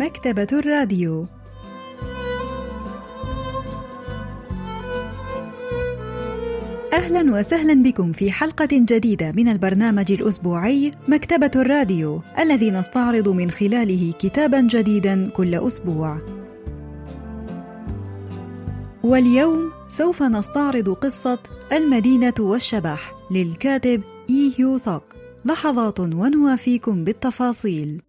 مكتبة الراديو أهلا وسهلا بكم في حلقة جديدة من البرنامج الأسبوعي مكتبة الراديو الذي نستعرض من خلاله كتابا جديدا كل أسبوع. واليوم سوف نستعرض قصة المدينة والشبح للكاتب إي هيو سوك. لحظات ونوافيكم بالتفاصيل.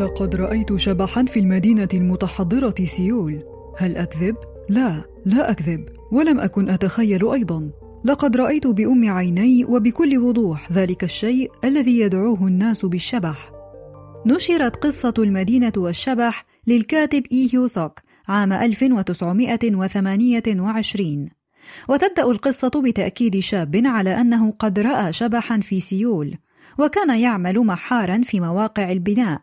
لقد رأيت شبحا في المدينة المتحضرة سيول. هل أكذب؟ لا لا أكذب ولم أكن أتخيل أيضا. لقد رأيت بأم عيني وبكل وضوح ذلك الشيء الذي يدعوه الناس بالشبح. نشرت قصة المدينة والشبح للكاتب إي هيو سوك عام 1928 وتبدأ القصة بتأكيد شاب على أنه قد رأى شبحا في سيول وكان يعمل محارا في مواقع البناء.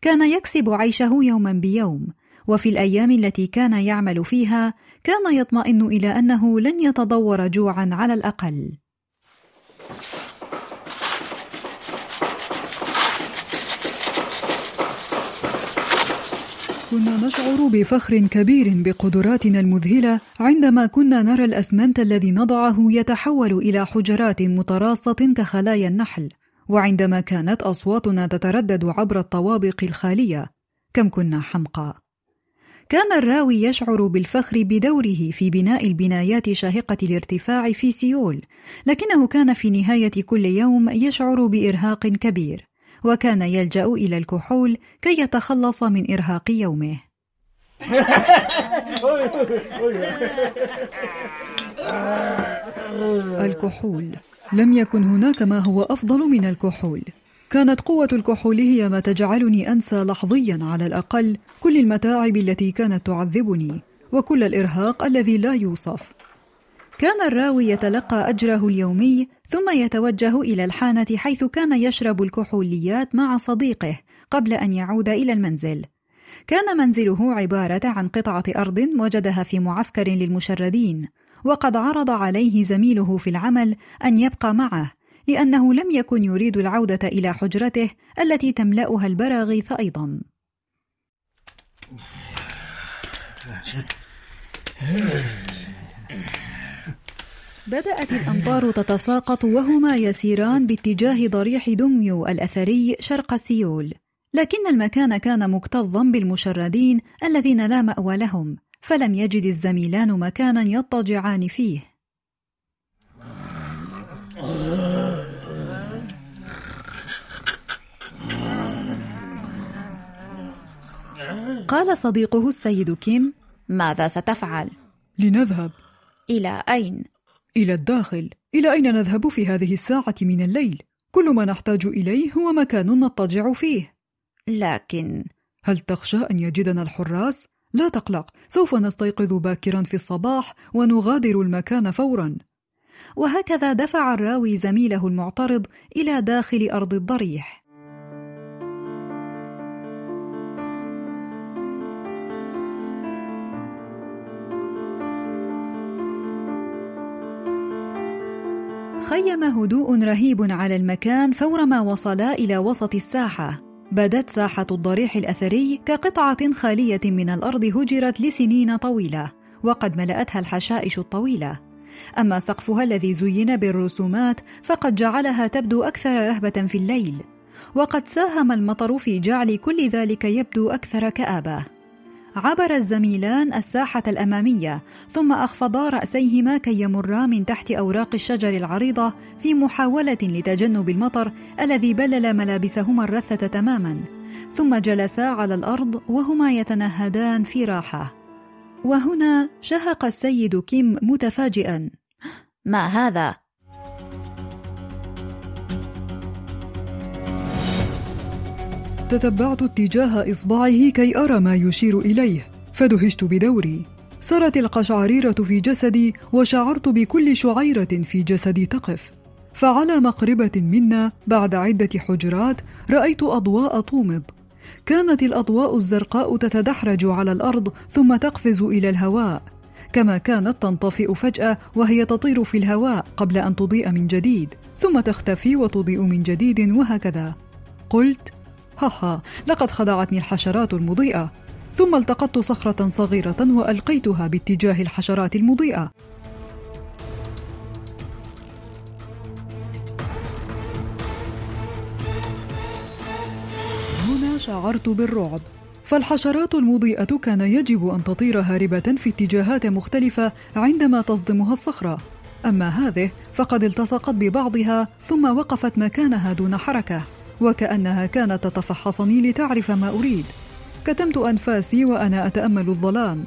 كان يكسب عيشه يوما بيوم وفي الأيام التي كان يعمل فيها كان يطمئن إلى أنه لن يتضور جوعا على الأقل. كنا نشعر بفخر كبير بقدراتنا المذهلة عندما كنا نرى الأسمنت الذي نضعه يتحول إلى حجرات متراصة كخلايا النحل. وعندما كانت أصواتنا تتردد عبر الطوابق الخالية كم كنا حمقى. كان الراوي يشعر بالفخر بدوره في بناء البنايات شاهقة الارتفاع في سيول لكنه كان في نهاية كل يوم يشعر بإرهاق كبير وكان يلجأ إلى الكحول كي يتخلص من إرهاق يومه. الكحول. لم يكن هناك ما هو أفضل من الكحول. كانت قوة الكحول هي ما تجعلني أنسى لحظيا على الأقل كل المتاعب التي كانت تعذبني وكل الإرهاق الذي لا يوصف. كان الراوي يتلقى أجره اليومي ثم يتوجه إلى الحانة حيث كان يشرب الكحوليات مع صديقه قبل أن يعود إلى المنزل. كان منزله عبارة عن قطعة أرض وجدها في معسكر للمشردين. وقد عرض عليه زميله في العمل أن يبقى معه لأنه لم يكن يريد العودة إلى حجرته التي تملأها البراغيث أيضا بدأت الامطار تتساقط وهما يسيران باتجاه ضريح دميو الأثري شرق سيول لكن المكان كان مكتظا بالمشردين الذين لا مأوى لهم. فلم يجد الزميلان مكانا يضطجعان فيه. قال صديقه السيد كيم ماذا ستفعل؟ لنذهب. إلى أين؟ إلى الداخل. إلى أين نذهب في هذه الساعة من الليل؟ كل ما نحتاج إليه هو مكان نضطجع فيه. لكن هل تخشى أن يجدنا الحراس؟ لا تقلق سوف نستيقظ باكرا في الصباح ونغادر المكان فورا. وهكذا دفع الراوي زميله المعترض إلى داخل أرض الضريح. خيم هدوء رهيب على المكان فورما وصلا إلى وسط الساحة. بدت ساحة الضريح الأثري كقطعة خالية من الأرض هجرت لسنين طويلة، وقد ملأتها الحشائش الطويلة. أما سقفها الذي زين بالرسومات فقد جعلها تبدو أكثر رهبة في الليل، وقد ساهم المطر في جعل كل ذلك يبدو أكثر كآبة. عبر الزميلان الساحة الأمامية، ثم أخفضا رأسيهما كي يمرا من تحت أوراق الشجر العريضة في محاولة لتجنب المطر الذي بلل ملابسهما الرثة تماما، ثم جلسا على الأرض وهما يتنهدان في راحة. وهنا شهق السيد كيم متفاجئا: ما هذا؟ تتبعت اتجاه إصبعه كي أرى ما يشير إليه. فدهشت بدوري. سرت القشعريرة في جسدي وشعرت بكل شعيرة في جسدي تقف. فعلى مقربة منا بعد عدة حجرات رأيت أضواء تومض. كانت الأضواء الزرقاء تتدحرج على الأرض ثم تقفز إلى الهواء. كما كانت تنطفئ فجأة وهي تطير في الهواء قبل أن تضيء من جديد. ثم تختفي وتضيء من جديد وهكذا. قلت هاها لقد خدعتني الحشرات المضيئة. ثم التقطت صخرة صغيرة وألقيتها باتجاه الحشرات المضيئة. هنا شعرت بالرعب. فالحشرات المضيئة كان يجب أن تطير هاربة في اتجاهات مختلفة عندما تصدمها الصخرة. أما هذه فقد التصقت ببعضها ثم وقفت مكانها دون حركة. وكأنها كانت تتفحصني لتعرف ما أريد. كتمت أنفاسي وأنا أتأمل الظلام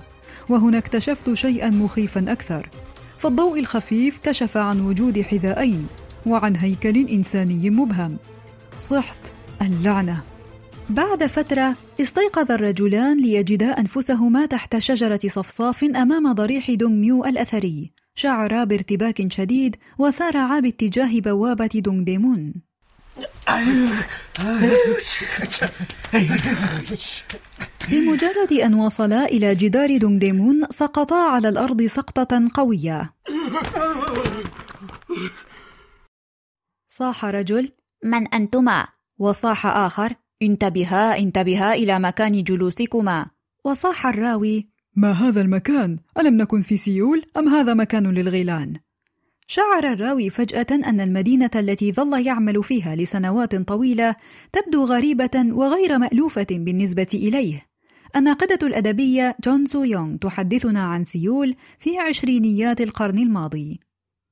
وهنا اكتشفت شيئا مخيفا أكثر. فالضوء الخفيف كشف عن وجود حذاءين وعن هيكل إنساني مبهم. صحت اللعنة. بعد فترة استيقظ الرجلان ليجدا أنفسهما تحت شجرة صفصاف أمام ضريح دونغ ميو الأثري. شعرا بارتباك شديد وسارعا باتجاه بوابة بمجرد أن وصلا إلى جدار دونغ ديمون سقطا على الأرض سقطة قوية صاح رجل من أنتما؟ وصاح آخر انتبها انتبها إلى مكان جلوسكما وصاح الراوي ما هذا المكان؟ ألم نكن في سيول أم هذا مكان للغيلان؟ شعر الراوي فجأة أن المدينة التي ظل يعمل فيها لسنوات طويلة تبدو غريبة وغير مألوفة بالنسبة إليه. الناقدة الأدبية جون سو يونغ تحدثنا عن سيول في عشرينيات القرن الماضي.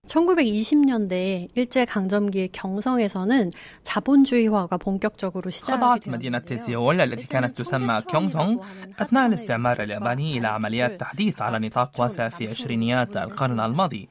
1920년대 일제 강점기의 경성에서는 자본주의화가 본격적으로 خضعت مدينة سيول التي كانت تسمى كيونغسونغ أثناء الاستعمار الياباني إلى عمليات تحديث على نطاق واسع في عشرينيات القرن الماضي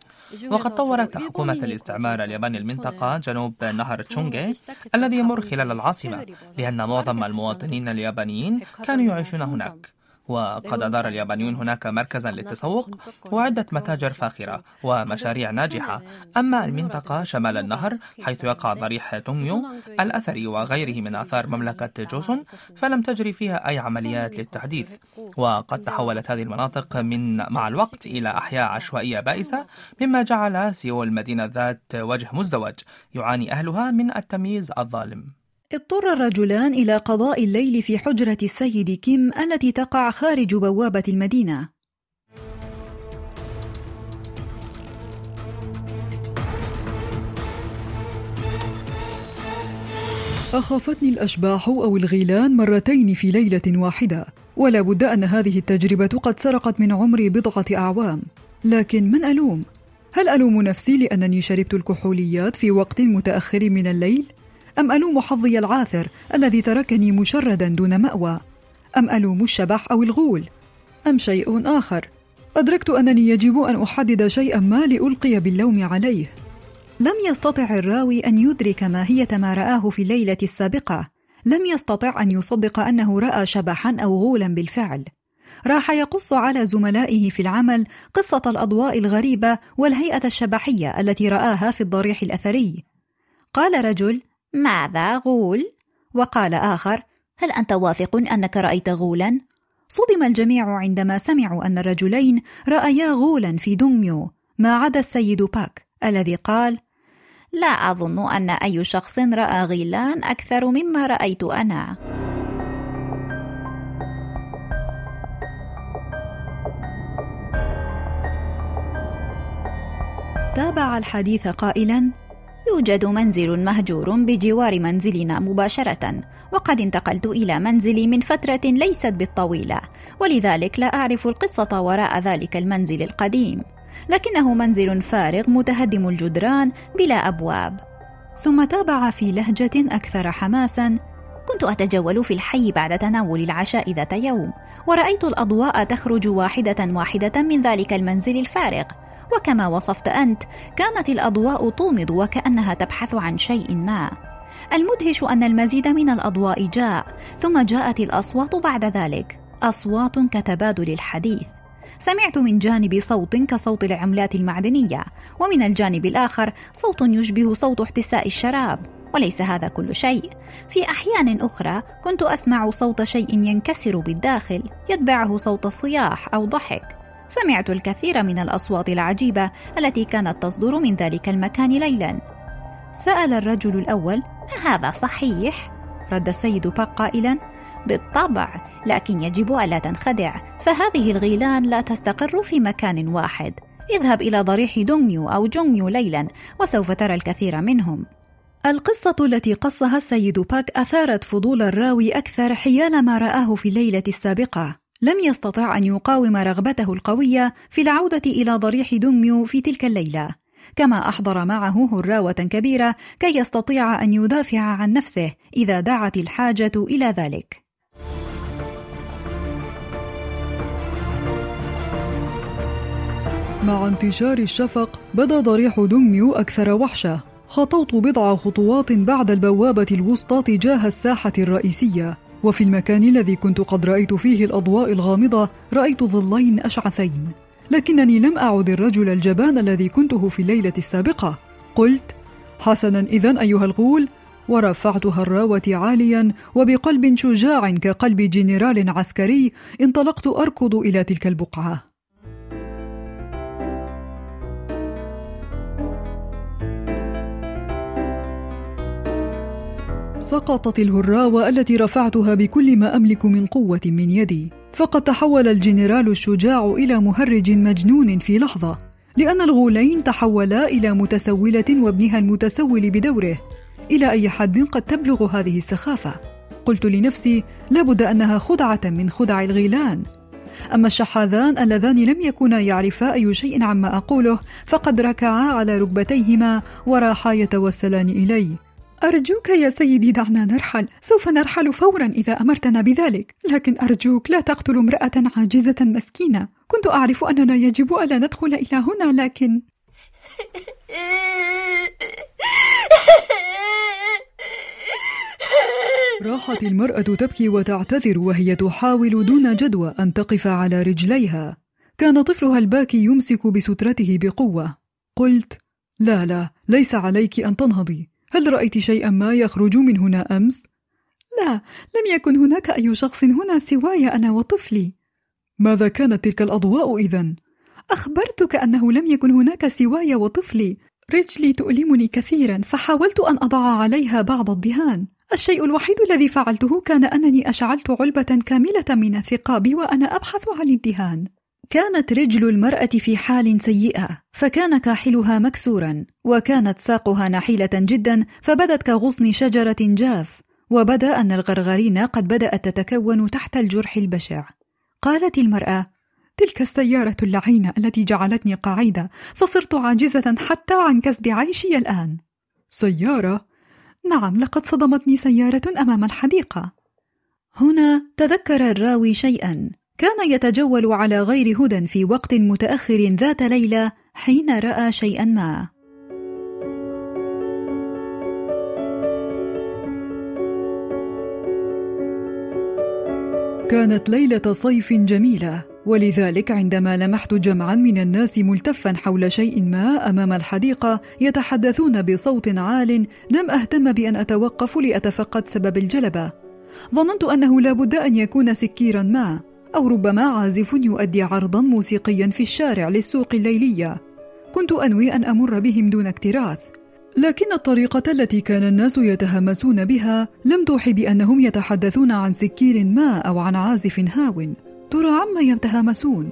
وقد طورت حكومة الاستعمار الياباني المنطقة جنوب نهر تشونغي الذي يمر خلال العاصمة لأن معظم المواطنين اليابانيين كانوا يعيشون هناك. وقد أدار اليابانيون هناك مركزا للتسوق وعدة متاجر فاخرة ومشاريع ناجحة. أما المنطقة شمال النهر حيث يقع ضريح تونغيو الأثري وغيره من آثار مملكة جوسون فلم تجري فيها أي عمليات للتحديث. وقد تحولت هذه المناطق من مع الوقت إلى أحياء عشوائية بائسة مما جعل سيول مدينة ذات وجه مزدوج يعاني أهلها من التمييز الظالم. اضطر الرجلان إلى قضاء الليل في حجرة السيد كيم التي تقع خارج بوابة المدينة. أخافتني الأشباح أو الغيلان مرتين في ليلة واحدة، ولا بد أن هذه التجربة قد سرقت من عمري بضعة أعوام، لكن من ألوم؟ هل ألوم نفسي لأنني شربت الكحوليات في وقت متأخر من الليل؟ أم ألوم حظي العاثر الذي تركني مشردا دون مأوى؟ أم ألوم الشبح أو الغول؟ أم شيء آخر؟ أدركت أنني يجب أن أحدد شيئا ما لألقي باللوم عليه. لم يستطع الراوي أن يدرك ماهية ما رآه في الليلة السابقة. لم يستطع أن يصدق أنه رأى شبحا أو غولا بالفعل. راح يقص على زملائه في العمل قصة الأضواء الغريبة والهيئة الشبحية التي رآها في الضريح الأثري. قال رجل: ماذا غول؟ وقال آخر هل أنت واثق أنك رأيت غولا؟ صدم الجميع عندما سمعوا أن الرجلين رأيا غولا في دونغميو ما عدا السيد باك الذي قال لا أظن أن أي شخص رأى غيلان أكثر مما رأيت أنا تابع الحديث قائلا يوجد منزل مهجور بجوار منزلنا مباشرة وقد انتقلت إلى منزلي من فترة ليست بالطويلة ولذلك لا أعرف القصة وراء ذلك المنزل القديم. لكنه منزل فارغ متهدم الجدران بلا أبواب. ثم تابع في لهجة أكثر حماسا كنت أتجول في الحي بعد تناول العشاء ذات يوم ورأيت الأضواء تخرج واحدة واحدة من ذلك المنزل الفارغ وكما وصفت أنت كانت الأضواء تومض وكأنها تبحث عن شيء ما. المدهش أن المزيد من الأضواء جاء ثم جاءت الأصوات بعد ذلك. أصوات كتبادل الحديث. سمعت من جانب صوت كصوت العملات المعدنية ومن الجانب الآخر صوت يشبه صوت احتساء الشراب وليس هذا كل شيء. في أحيان أخرى كنت أسمع صوت شيء ينكسر بالداخل يتبعه صوت صياح أو ضحك. سمعت الكثير من الأصوات العجيبة التي كانت تصدر من ذلك المكان ليلا. سأل الرجل الأول هذا صحيح؟ رد السيد باك قائلا بالطبع لكن يجب ألا تنخدع فهذه الغيلان لا تستقر في مكان واحد. اذهب إلى ضريح دونغميو أو جونغميو ليلا وسوف ترى الكثير منهم. القصة التي قصها السيد باك أثارت فضول الراوي أكثر حيال ما رآه في الليلة السابقة. لم يستطع أن يقاوم رغبته القوية في العودة إلى ضريح دونغميو في تلك الليلة كما أحضر معه هراوة كبيرة كي يستطيع أن يدافع عن نفسه إذا دعت الحاجة إلى ذلك. مع انتشار الشفق بدا ضريح دونغميو أكثر وحشة. خطوت بضع خطوات بعد البوابة الوسطى تجاه الساحة الرئيسية. وفي المكان الذي كنت قد رأيت فيه الأضواء الغامضة رأيت ظلين أشعثين. لكنني لم أعد الرجل الجبان الذي كنته في الليلة السابقة. قلت حسنا إذا أيها الغول. ورفعت هراوتي عاليا وبقلب شجاع كقلب جنرال عسكري انطلقت أركض إلى تلك البقعة. سقطت الهراوة التي رفعتها بكل ما أملك من قوة من يدي. فقد تحول الجنرال الشجاع إلى مهرج مجنون في لحظة لأن الغولين تحولا إلى متسولة وابنها المتسول بدوره. إلى أي حد قد تبلغ هذه السخافة؟ قلت لنفسي لابد أنها خدعة من خدع الغيلان. أما الشحاذان اللذان لم يكونا يعرفا أي شيء عما أقوله فقد ركعا على ركبتيهما وراحا يتوسلان إلي. أرجوك يا سيدي دعنا نرحل. سوف نرحل فورا إذا أمرتنا بذلك. لكن أرجوك لا تقتل امرأة عاجزة مسكينة. كنت أعرف أننا يجب ألا ندخل إلى هنا لكن راحت المرأة تبكي وتعتذر وهي تحاول دون جدوى أن تقف على رجليها. كان طفلها الباكي يمسك بسترته بقوة. قلت لا لا ليس عليك أن تنهضي. هل رأيت شيئا ما يخرج من هنا أمس؟ لا لم يكن هناك أي شخص هنا سواي أنا وطفلي ماذا كانت تلك الأضواء إذا؟ أخبرتك أنه لم يكن هناك سواي وطفلي رجلي تؤلمني كثيرا فحاولت أن أضع عليها بعض الدهان الشيء الوحيد الذي فعلته كان أنني أشعلت علبة كاملة من الثقاب وأنا أبحث عن الدهان كانت رجل المرأة في حال سيئة، فكان كاحلها مكسورا، وكانت ساقها نحيلة جدا، فبدت كغصن شجرة جاف، وبدأ أن الغرغرين قد بدأت تتكون تحت الجرح البشع. قالت المرأة: تلك السيارة اللعينة التي جعلتني قاعدة، فصرت عاجزة حتى عن كسب عيشي الآن. سيارة؟ نعم، لقد صدمتني سيارة أمام الحديقة. هنا تذكر الراوي شيئا كان يتجول على غير هدى في وقت متأخر ذات ليلة حين رأى شيئا ما. كانت ليلة صيف جميلة، ولذلك عندما لمحت جمعا من الناس ملتفا حول شيء ما أمام الحديقة يتحدثون بصوت عال، لم أهتم بأن أتوقف لأتفقد سبب الجلبة. ظننت أنه لا بد أن يكون سكيرا ما، أو ربما عازف يؤدي عرضا موسيقيا في الشارع للسوق الليلية. كنت أنوي أن أمر بهم دون اكتراث. لكن الطريقة التي كان الناس يتهمسون بها لم توحي بأنهم يتحدثون عن سكير ما أو عن عازف هاو. ترى عما يتهامسون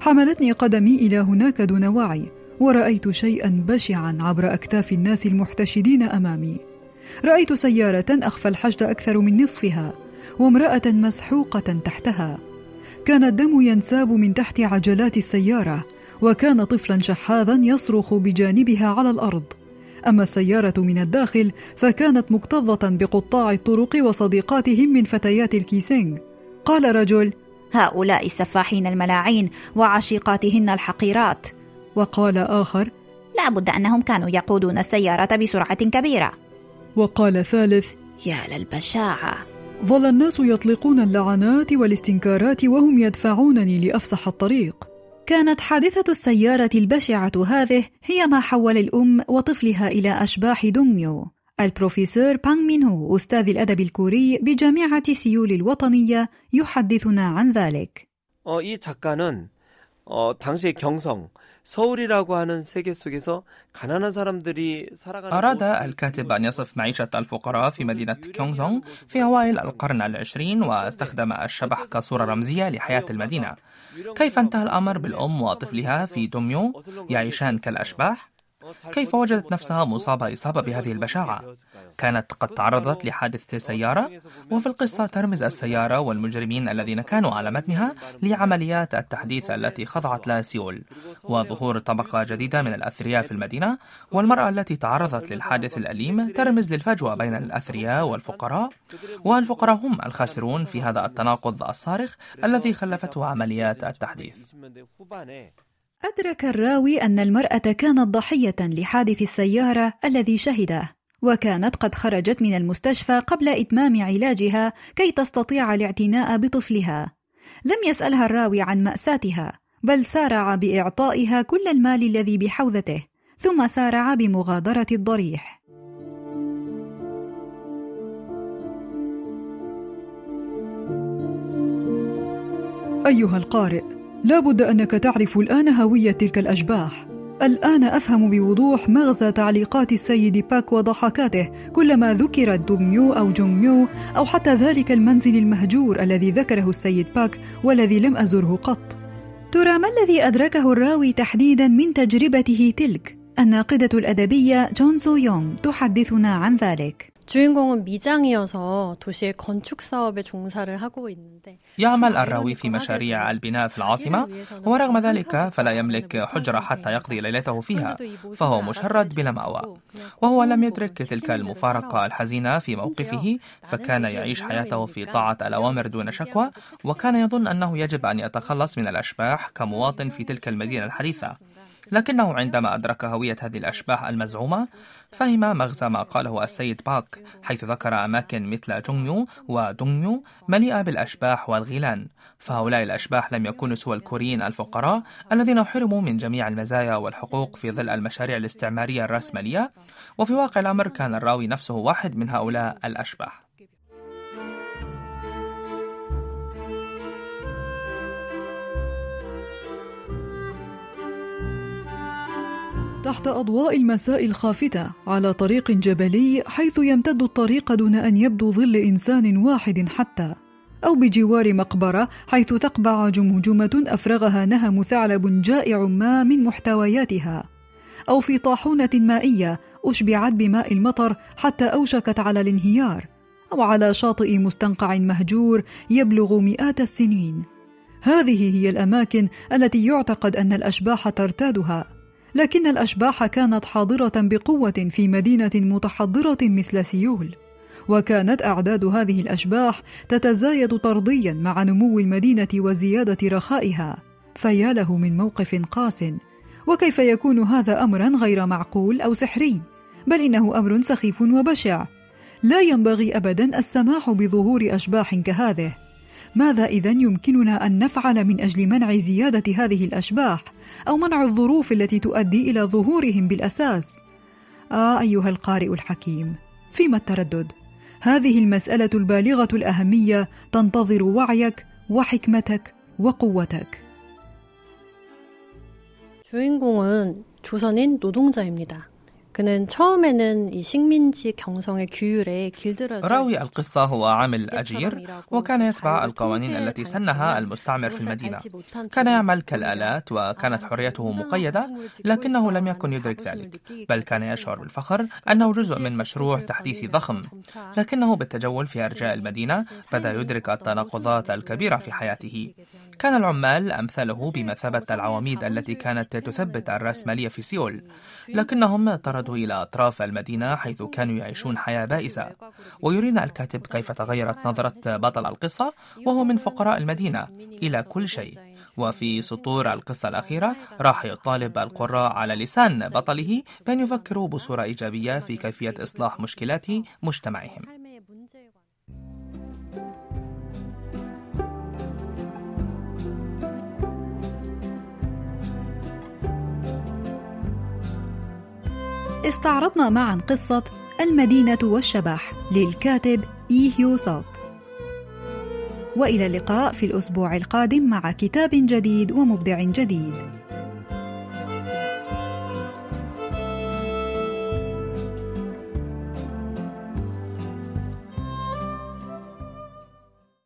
حملتني قدمي إلى هناك دون وعي ورأيت شيئا بشعا عبر أكتاف الناس المحتشدين أمامي. رأيت سيارة أخفى الحشد أكثر من نصفها وامرأة مسحوقة تحتها. كان الدم ينساب من تحت عجلات السيارة وكان طفلا شحاذا يصرخ بجانبها على الأرض. أما السيارة من الداخل فكانت مكتظة بقطاع الطرق وصديقاتهم من فتيات الكيسينغ. قال رجل هؤلاء السفاحين الملاعين وعشيقاتهن الحقيرات. وقال آخر لا بد أنهم كانوا يقودون السيارة بسرعة كبيرة. وقال ثالث يا للبشاعة. ظل الناس يطلقون اللعنات والاستنكارات وهم يدفعونني لافسح الطريق كانت حادثه السياره البشعه هذه هي ما حول الام وطفلها الى اشباح دونغميو البروفيسور بانغ مينهو أستاذ الأدب الكوري بجامعة سيول الوطنية يحدثنا عن ذلك. 어, 이 작가는 어, 당시의 경성 서울이라고 하는 세계 속에서 가난한 사람들이 살아가는 أراد الكاتب أن يصف معيشة الفقراء في مدينة كيونغسونغ في أوائل القرن العشرين واستخدم الشبح كصورة رمزية لحياة المدينة كيف انتهى الأمر بالأم وطفلها في دوميو يعيشان كالأشباح؟ كيف وجدت نفسها مصابة إصابة بهذه البشاعة؟ كانت قد تعرضت لحادث سيارة؟ وفي القصة ترمز السيارة والمجرمين الذين كانوا على متنها لعمليات التحديث التي خضعت لها سيول. وظهور طبقة جديدة من الأثرياء في المدينة والمرأة التي تعرضت للحادث الأليم ترمز للفجوة بين الأثرياء والفقراء. والفقراء هم الخاسرون في هذا التناقض الصارخ الذي خلفته عمليات التحديث. أدرك الراوي أن المرأة كانت ضحية لحادث السيارة الذي شهده، وكانت قد خرجت من المستشفى قبل إتمام علاجها كي تستطيع الاعتناء بطفلها. لم يسألها الراوي عن مأساتها، بل سارع بإعطائها كل المال الذي بحوزته، ثم سارع بمغادرة الضريح. أيها القارئ، لا بد أنك تعرف الآن هوية تلك الأشباح. الآن أفهم بوضوح مغزى تعليقات السيد باك وضحكاته كلما ذكرت دوغميو أو جونغميو أو حتى ذلك المنزل المهجور الذي ذكره السيد باك والذي لم أزره قط. ترى ما الذي أدركه الراوي تحديدا من تجربته تلك؟ الناقدة الأدبية جون سو يونغ تحدثنا عن ذلك. 주인공은 미장이어서 도시의 건축 사업에 종사를 하고 있는데 يعمل الراوي في مشاريع البناء في العاصمة ورغم ذلك فلا يملك حجرة حتى يقضي ليلته فيها فهو مشرد بلا مأوى وهو لم يدرك تلك المفارقة الحزينة في موقفه فكان يعيش حياته في طاعة الأوامر دون شكوى وكان يظن أنه يجب أن يتخلص من الأشباح كمواطن في تلك المدينة الحديثة لكنه عندما أدرك هوية هذه الأشباح المزعومة فهم مغزى ما قاله السيد باك حيث ذكر أماكن مثل جونغيو ودونغيو مليئة بالأشباح والغيلان. فهؤلاء الأشباح لم يكونوا سوى الكوريين الفقراء الذين حرموا من جميع المزايا والحقوق في ظل المشاريع الاستعمارية الرأسمالية. وفي واقع الأمر كان الراوي نفسه واحد من هؤلاء الأشباح. تحت أضواء المساء الخافتة على طريق جبلي حيث يمتد الطريق دون أن يبدو ظل إنسان واحد حتى أو بجوار مقبرة حيث تقبع جمجمة أفرغها نهم ثعلب جائع ما من محتوياتها أو في طاحونة مائية أشبعت بماء المطر حتى أوشكت على الانهيار أو على شاطئ مستنقع مهجور يبلغ مئات السنين. هذه هي الأماكن التي يعتقد أن الأشباح ترتادها. لكن الأشباح كانت حاضرة بقوة في مدينة متحضرة مثل سيول وكانت أعداد هذه الأشباح تتزايد طرديا مع نمو المدينة وزيادة رخائها. فيا له من موقف قاس وكيف يكون هذا أمرا غير معقول أو سحري؟ بل إنه أمر سخيف وبشع. لا ينبغي أبدا السماح بظهور أشباح كهذه. ماذا إذا يمكننا أن نفعل من أجل منع زيادة هذه الأشباح أو منع الظروف التي تؤدي إلى ظهورهم بالأساس؟ آه أيها القارئ الحكيم، فيما التردد؟ هذه المسألة البالغة الأهمية تنتظر وعيك وحكمتك وقوتك. 주인공은 조선인 노동자입니다. 그는 처음에는 이 식민지 경성의 규율에 길들여져 راوي القصة هو عامل أجير وكان يتبع القوانين التي سنها المستعمر في المدينة كان يعمل كالآلات وكانت حريته مقيدة لكنه لم يكن يدرك ذلك بل كان يشعر بالفخر أنه جزء من مشروع تحديثي ضخم لكنه بالتجول في أرجاء المدينة بدأ يدرك التناقضات الكبيرة في حياته كان العمال أمثاله بمثابة العواميد التي كانت تثبت الرأسمالية في سيول لكنهم طردوا إلى أطراف المدينة حيث كانوا يعيشون حياة بائسة. ويرينا الكاتب كيف تغيرت نظرة بطل القصة وهو من فقراء المدينة إلى كل شيء. وفي سطور القصة الأخيرة راح يطالب القراء على لسان بطله بأن يفكروا بصورة إيجابية في كيفية إصلاح مشكلات مجتمعهم. استعرضنا معا قصة المدينة والشبح للكاتب إي هيو سوك. وإلى اللقاء في الأسبوع القادم مع كتاب جديد ومبدع جديد.